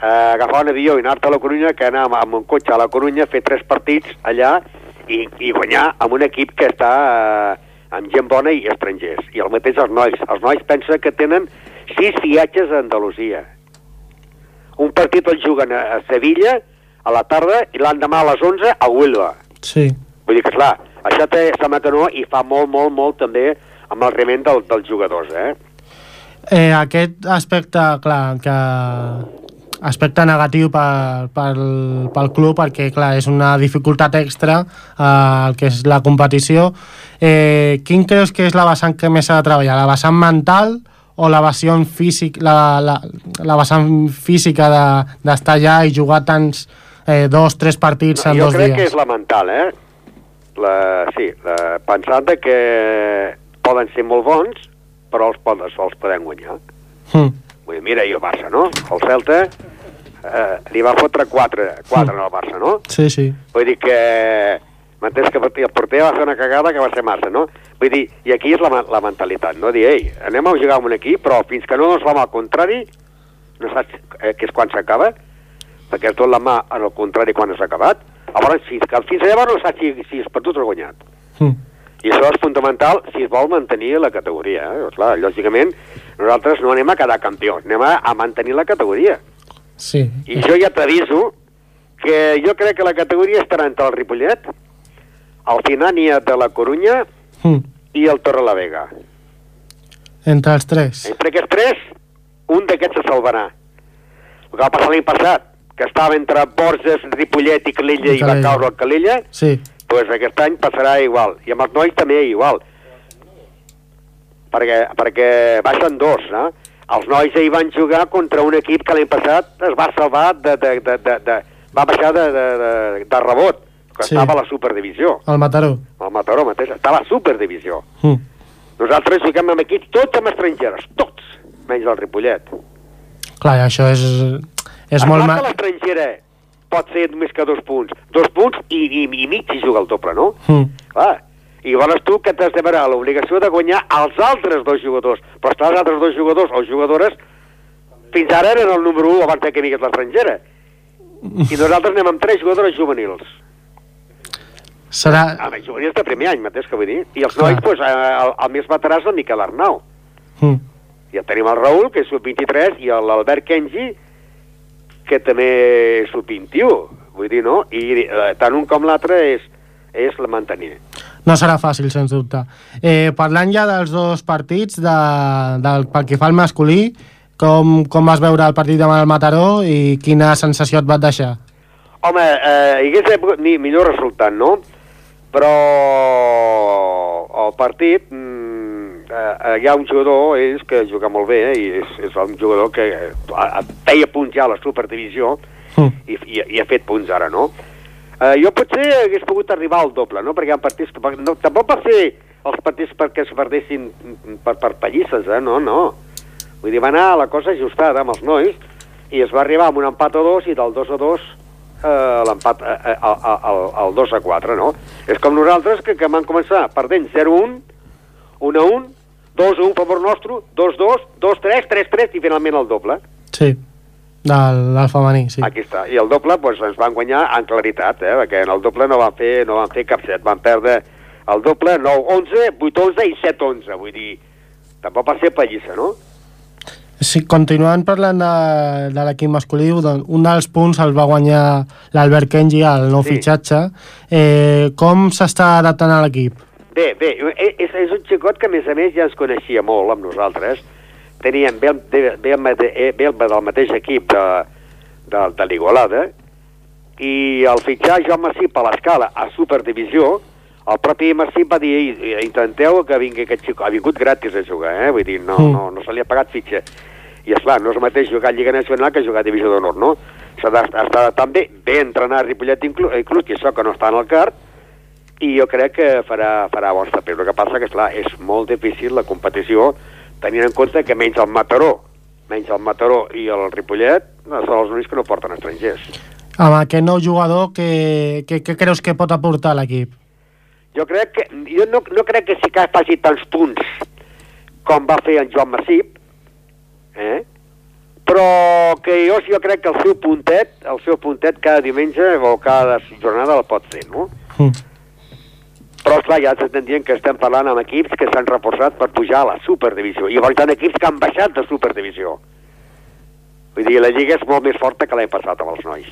eh, agafar un avió i anar-te a la Corunya que anar amb, un cotxe a la Corunya, fer tres partits allà i, i guanyar amb un equip que està eh, amb gent bona i estrangers. I el mateix els nois. Els nois pensa que tenen sis viatges a Andalusia. Un partit el juguen a, a Sevilla a la tarda i l'endemà a les 11 a Huelva. Sí. Vull dir que, clar, això té sa matanó i fa molt, molt, molt també amb el rement del, dels jugadors, eh? Eh, aquest aspecte, clar, que aspecte negatiu per, pel, pel club perquè clar, és una dificultat extra eh, el que és la competició eh, quin creus que és la vessant que més s'ha de treballar? La vessant mental o la vessant, físic, la, la, la vessant física de- d'estar de, allà i jugar tants eh, dos, tres partits en jo dos crec dies? que és la mental, eh? La, sí, la, pensant de que poden ser molt bons, però els, poden, els podem guanyar. Mm. Vull dir, mira, i el Barça, no? El Celta eh, li va fotre 4, 4 al Barça, no? Sí, sí. Vull dir que... M'entens que el porter va fer una cagada que va ser massa, no? Vull dir, i aquí és la, la mentalitat, no? Dir, ei, anem a jugar amb un equip, però fins que no ens va al contrari, no saps eh, que és quan s'acaba, perquè es dona la mà el contrari quan s'ha acabat, llavors que, fins llavors no saps si, si has perdut o guanyat. Mm. I això és fundamental si es vol mantenir la categoria. Eh? Clar, lògicament, nosaltres no anem a quedar campions, anem a, a mantenir la categoria. Sí. I jo ja t'aviso que jo crec que la categoria estarà entre el Ripollet, el Finània de la Corunya Mm. i el Torrelavega. Entre els tres. Entre aquests tres, un d'aquests se salvarà. El que va passar l'any passat, que estava entre Borges, Ripollet i Calella I i va caure el Calella, Sí. pues aquest any passarà igual. I amb els nois també igual. Perquè, perquè baixen dos, no? Els nois ahir van jugar contra un equip que l'any passat es va salvar de... de, de, de, de va baixar de, de, de, de rebot, que Sí. estava a la superdivisió. El Mataró. El Mataró mateix, estava a la superdivisió. Mm. Nosaltres juguem amb equips tots amb estrangeres, tots, menys el Ripollet. Clar, això és, és molt... Clar Ma... que l'estrangera pot ser només que dos punts. Dos punts i, i, i mig si juga el doble, no? Mm. Clar. I llavors tu que t'has de veure l'obligació de guanyar els altres dos jugadors. Però estar els altres dos jugadors o jugadores fins ara eren el número 1 abans que vingués l'estrangera. I nosaltres anem amb tres jugadores juvenils. Serà... Amb els juvenils de primer any, mateix que vull dir. I els nois, doncs, eh, el, el més veterà és el Miquel Arnau. Mm. Ja tenim el Raül, que és sub-23, i l'Albert Kenji, que també és sub-21. Vull dir, no? I eh, tant un com l'altre és, és la mantenir. No serà fàcil, sens dubte. Eh, parlant ja dels dos partits, de, del, pel que fa al masculí, com, com vas veure el partit demà al Mataró i quina sensació et va deixar? Home, eh, hi hagués mi, millor resultat, no? Però el partit, mm, eh, eh, hi ha un jugador, ells, que juga molt bé, eh, i és, és un jugador que eh, feia punts ja a la superdivisió Mm. i, i, i ha fet punts ara, no? Eh, jo potser hagués pogut arribar al doble, no? Perquè hi ha partits que... No, tampoc va ser els partits perquè es perdessin per, per pallisses, eh? No, no. Vull dir, va anar la cosa ajustada amb els nois i es va arribar amb un empat a dos i del 2 a 2 eh, l'empat eh, eh, al, al, al 2 a 4, no? És com nosaltres que, que vam començar perdent 0-1, 1-1, 2-1 a favor nostre, 2-2, 2-3, 3-3 i finalment el doble. Sí, del, femení, sí. Aquí està. I el doble doncs, ens van guanyar en claritat, eh? perquè en el doble no van fer, no van fer cap set, van perdre el doble 9-11, 8-11 i 7-11, vull dir, tampoc va ser pallissa, no? Sí, continuant parlant de, de l'equip masculí, doncs, un dels punts el va guanyar l'Albert Kenji, el nou Sí. fitxatge. Eh, com s'està adaptant a l'equip? Bé, bé, e- és, és un xicot que a més a més ja ens coneixia molt amb nosaltres. Teníem, ve, el mate- eh, el del mateix equip de, de, de l'Igualada i al fitxar Joan Massip a l'escala a Superdivisió, el propi Massip va dir "Ei, intenteu que vingui aquest xicot, ha vingut gratis a jugar, eh? vull dir, no, Mm. no, no se li ha pagat fitxa. I és clar, no és el mateix jugar a Lliga Nacional que jugar a Divisió d'Honor, no? S'ha d'estar també bé entrenar a Ripollet inclús, inclús que això que no està en el CAR, i jo crec que farà, farà bons papers. El que passa que, esclar, és molt difícil la competició tenint en compte que menys el Mataró, menys el Mataró i el Ripollet no, són els únics que no porten estrangers. Amb aquest nou jugador, què, què, què creus que pot aportar l'equip? Jo crec que, jo no, no crec que que faci tants punts com va fer en Joan Massip, eh? però que jo, jo crec que el seu puntet, el seu puntet cada diumenge o cada jornada el pot fer, no? Mm. Però, esclar, ja estem dient que estem parlant amb equips que s'han reforçat per pujar a la superdivisió. I hi ha equips que han baixat de superdivisió. Vull dir, la lliga és molt més forta que l'any passat amb els nois.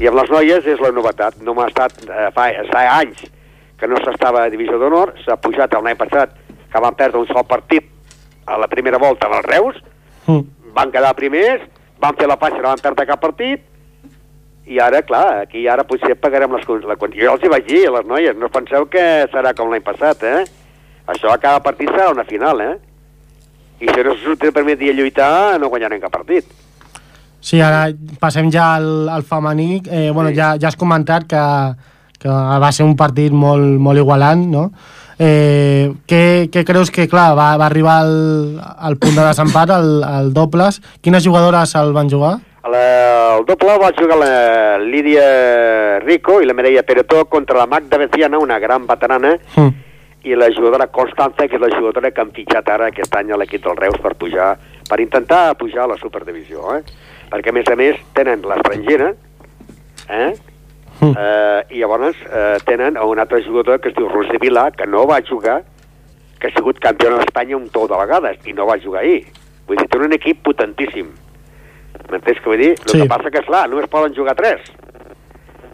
I amb les noies és la novetat. No m'ha estat... Eh, fa, fa anys que no s'estava a divisió d'honor, s'ha pujat l'any passat, que van perdre un sol partit a la primera volta amb els Reus, Mm. van quedar primers, van fer la faixa, no van perdre cap partit, i ara, clar, aquí ara potser pagarem les... La, con- jo els hi vaig dir a les noies, no penseu que serà com l'any passat, eh? Això a cada partit serà una final, eh? I si no se surt el primer dia a lluitar, no guanyarem cap partit. Sí, ara passem ja al, al femení. Eh, bueno, Sí. ja, ja has comentat que, que va ser un partit molt, molt igualant, no? Eh, què, què creus que, clar, va, va arribar al, al punt de desempat, al, al dobles? Quines jugadores el van jugar? A la, el doble va jugar la Lídia Rico i la Mireia Peretó contra la Magda Beciana, una gran veterana, Mm. i la jugadora Constanza, que és la jugadora que han fitxat ara aquest any a l'equip del Reus per pujar, per intentar pujar a la superdivisió, eh? Perquè, a més a més, tenen l'estrangera, eh? Mm. Eh, i llavors eh, tenen un altre jugador que es diu Roser Vilà, que no va jugar, que ha sigut campió d'Espanya un tou de vegades, i no va jugar ahir. Vull dir, tenen un equip potentíssim. M'entens què vull dir? El Sí. que passa que, esclar, només poden jugar tres.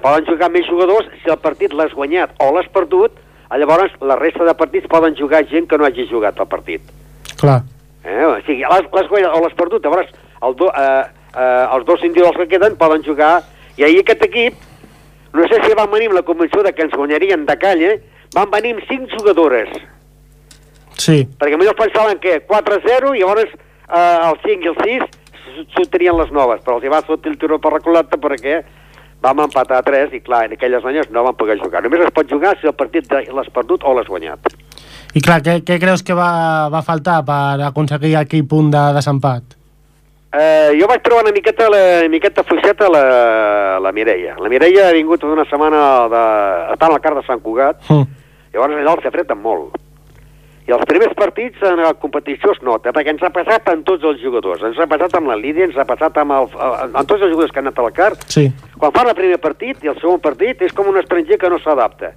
Poden jugar més jugadors si el partit l'has guanyat o l'has perdut, llavors la resta de partits poden jugar gent que no hagi jugat el partit. Clar. Eh? O sigui, l'has l'has guanyat o l'has perdut, llavors el do, eh, eh, els dos individuals que queden poden jugar, i ahir aquest equip, no sé si van venir amb la convenció de que ens guanyarien de calle, van venir amb cinc jugadores, Sí, perquè millor pensaven que 4-0 i llavors eh, el 5 i el 6 sortirien les noves, però els hi va sortir el tiro per la culata perquè vam empatar a 3 i clar, en aquelles noies no van poder jugar. Només es pot jugar si el partit l'has perdut o l'has guanyat. i clar, què, què creus que va, va faltar per aconseguir aquell punt de desempat? Eh, jo vaig trobar una miqueta, la, una miqueta fluixeta la, la Mireia. La Mireia ha vingut una setmana de, estar al car de Sant Cugat, Mm. llavors allà els apreten molt. I els primers partits en la competició es nota, perquè ens ha passat amb tots els jugadors. Ens ha passat amb la Lídia, ens ha passat amb, el, amb tots els jugadors que han anat al CAR. Sí, Quan fan el primer partit i el segon partit és com un estranger que no s'adapta.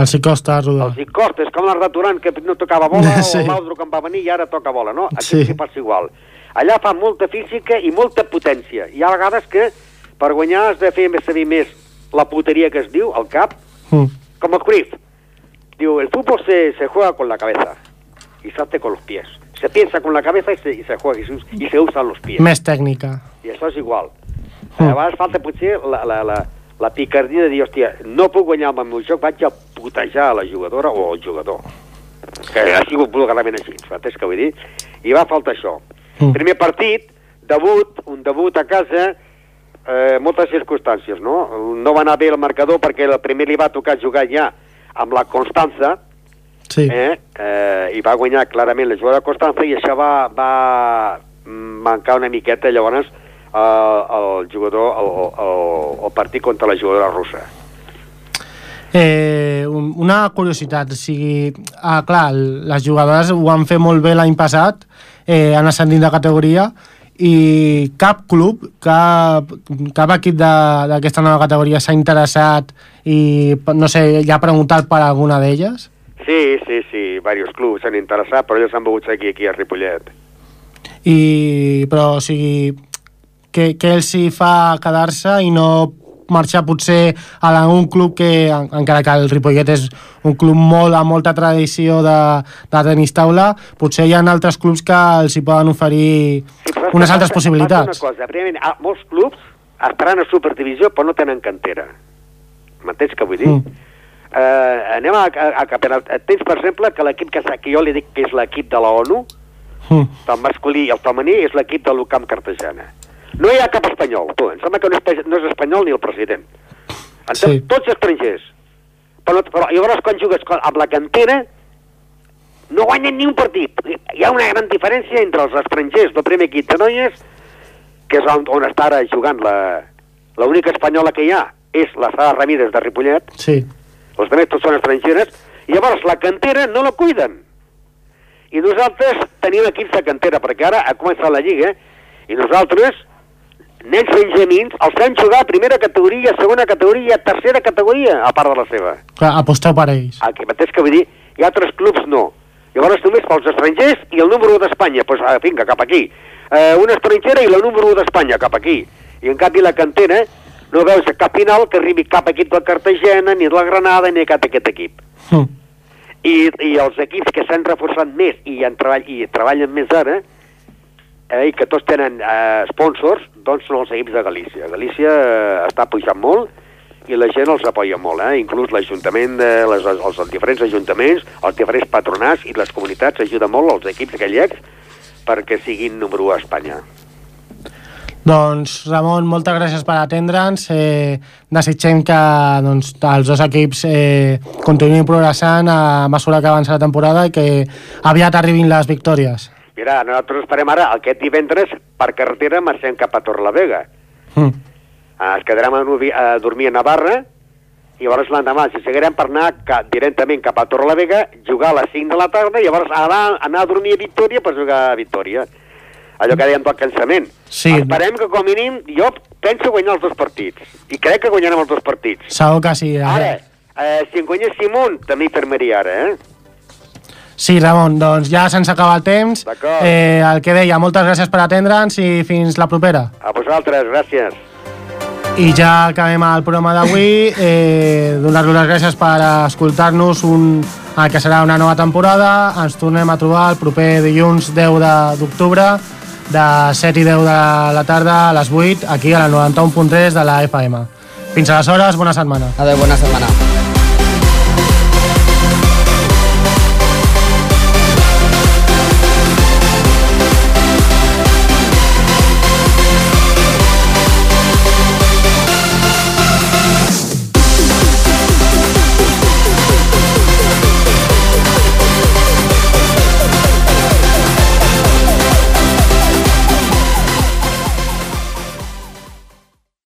els hi costa rodar. Els hi costa, és com l'Arda Turan que no tocava bola, <laughs> Sí. o l'Audro que en va venir i ara toca bola, no? Aquí Sí. passa igual. Allà fa molta física i molta potència. Hi ha vegades que per guanyar has de fer més servir més la puteria que es diu, al cap, Mm. como Cruyff. Digo, el fútbol se, se juega con la cabeza y se hace con los pies. Se piensa con la cabeza y se, y se juega y se, y se usan los pies. Més tècnica. I això és igual. Mm. A vegades falta potser la, la, la, la picardia de dir, hòstia, no puc guanyar amb el meu joc, vaig a putejar la jugadora o al jugador. Que ha sigut vulgarament així, saps què vull dir? I va faltar això. Mm. Primer partit, debut, un debut a casa, eh, moltes circumstàncies, no? No va anar bé el marcador perquè el primer li va tocar jugar ja amb la Constança, Sí. eh, eh, i va guanyar clarament la jugada de Constança i això va, va mancar una miqueta llavors eh, el jugador el, el, el partit contra la jugadora russa Eh, un- una curiositat, o sigui, ah, clar, les jugadores ho han fet molt bé l'any passat, eh, han ascendit de categoria, i cap club, cap, cap equip d'aquesta nova categoria s'ha interessat i, no sé, ja ha preguntat per alguna d'elles? sí, sí, sí, diversos clubs s'han interessat però ells han volgut seguir aquí a Ripollet I, però, o sigui, què, què els hi fa quedar-se i no marxar potser a algun club que, en- encara que el Ripollet és un club molt amb molta tradició de, de tenis taula, potser hi ha altres clubs que els hi poden oferir sí, unes passa- altres passa possibilitats. una cosa, primerament, ah, molts clubs estaran a Superdivisió però no tenen cantera m'entens què vull dir? Mm. Eh, anem a, a, a campionat. Tens, per exemple, que l'equip que, que jo li dic que és l'equip de la ONU, Mm. el masculí i el femení és l'equip de l'UCAM Cartagena. No hi ha cap espanyol, tu. Em sembla que no és, no és espanyol ni el president. En Sí. Tots estrangers. Però, però llavors quan jugues amb la cantera no guanyen ni un partit. Hi ha una gran diferència entre els estrangers del primer equip de noies, que és on, on està ara jugant la l'única espanyola que hi ha és la Sara Ramírez de Ripollet, Sí. els altres tots són estrangeres, i llavors la cantera no la cuiden. I nosaltres tenim equips de cantera, perquè ara ha començat la Lliga, i nosaltres, nens benjamins, els fem jugar a primera categoria, segona categoria, tercera categoria, a part de la seva. Clar, aposteu per ells. El que mateix que vull dir, hi ha altres clubs no. Llavors només pels estrangers i el número 1 d'Espanya, doncs pues, vinga, cap aquí. Eh, una estrangera i la número 1 d'Espanya, cap aquí. I en canvi la cantera no veus a cap final que arribi cap equip de Cartagena, ni de la Granada, ni cap aquest equip. Mm. I, i els equips que s'han reforçat més i, en treball, i treballen més ara, eh, i que tots tenen eh, sponsors, doncs són els equips de Galícia. Galícia eh, està pujant molt i la gent els apoya molt, eh? inclús l'Ajuntament, de les, els, els diferents ajuntaments, els diferents patronats i les comunitats ajuden molt els equips gallecs perquè siguin número 1 a Espanya. Doncs, Ramon, moltes gràcies per atendre'ns. Eh, desitgem que doncs, els dos equips eh, continuïn progressant a mesura que avança la temporada i que aviat arribin les victòries. Mira, nosaltres esperem ara, aquest divendres, per carretera, marxem cap a Torrelavega. Mm. Eh, ens quedarem a, a dormir a Navarra i llavors l'endemà si seguirem per anar ca, directament cap a Torrelavega, jugar a les 5 de la tarda i llavors anar, anar a dormir a Victòria per jugar a Victòria. Allò que dèiem del cansament. Sí. Esperem que com a mínim, jo penso guanyar els dos partits. I crec que guanyarem els dos partits. Segur que sí. eh? Ara, eh, si en guanyéssim un, també hi firmaria ara, eh? Sí, Ramon, doncs ja se'ns acaba el temps. D'acord. Eh, el que deia, moltes gràcies per atendre'ns i fins la propera. A vosaltres, gràcies. I ja acabem el programa d'avui. Eh, Donar-vos les gràcies per escoltar-nos un, el que serà una nova temporada. Ens tornem a trobar el proper dilluns 10 de- d'octubre de 7 i 10 de la tarda a les 8 aquí a la 91.3 de la FM. Fins aleshores, bona setmana. Adéu, bona setmana.